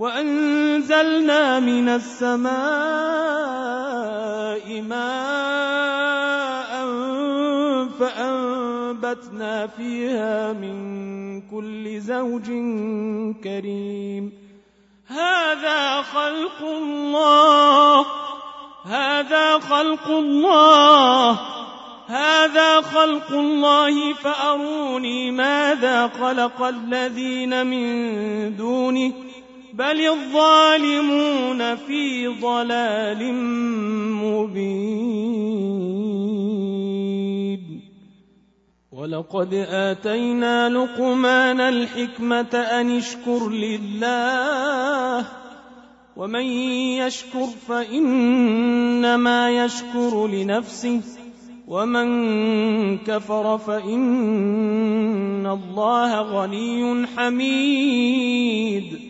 وأنزلنا من السماء ماء فأنبتنا فيها من كل زوج كريم. هذا خلق الله. هذا خلق الله. هذا خلق الله. فأروني ماذا خلق الذين من دونه؟ بل الظالمون في ضلال مبين ولقد آتينا لقمان الحكمة أن اشكر لله ومن يشكر فإنما يشكر لنفسه ومن كفر فإن الله غني حميد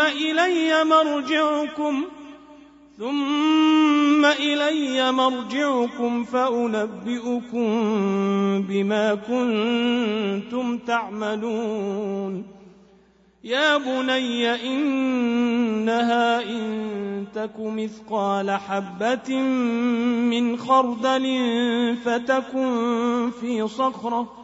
إلي مرجعكم ثم إلي مرجعكم فأنبئكم بما كنتم تعملون. يا بني إنها إن تك مثقال حبة من خردل فتكن في صخرة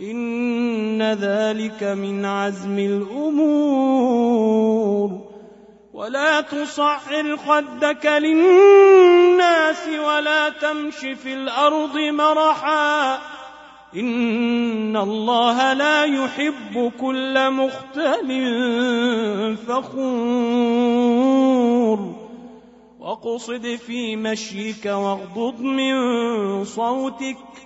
إن ذلك من عزم الأمور. ولا تصعر خدك للناس ولا تمش في الأرض مرحا. إن الله لا يحب كل مختل فخور. واقصد في مشيك واغضض من صوتك.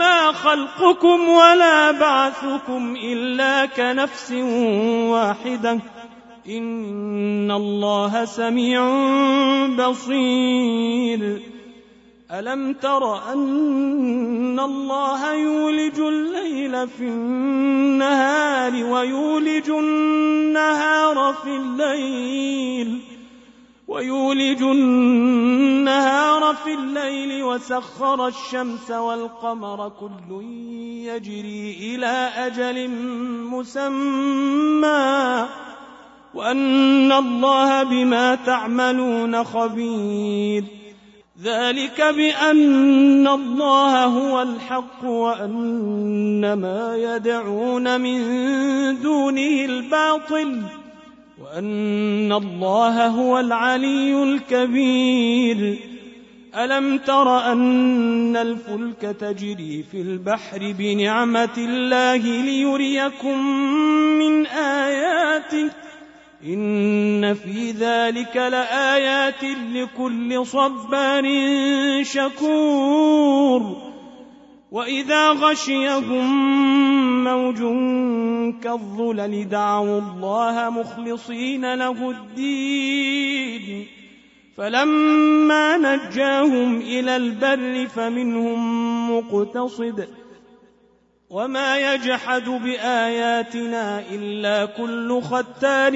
ما خلقكم ولا بعثكم إلا كنفس واحدة. إن الله سميع بصير. ألم تر أن الله يولج الليل في النهار ويولج النهار في الليل؟ ويولج النهار في الليل وسخر الشمس والقمر كل يجري إلى أجل مسمى وأن الله بما تعملون خبير ذلك بأن الله هو الحق وأن ما يدعون من دونه الباطل وأن الله هو العلي الكبير. ألم تر أن الفلك تجري في البحر بنعمة الله ليريكم من آياته؟ إن في ذلك لآيات لكل صبار شكور. وإذا غشيهم موج كالظلل دعوا الله مخلصين له الدين. فلما نجاهم إلى البر فمنهم مقتصد. وما يجحد بآياتنا إلا كل ختار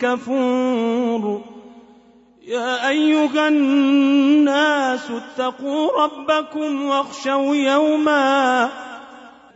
كفور. يا أيها الناس اتقوا ربكم واخشوا يوما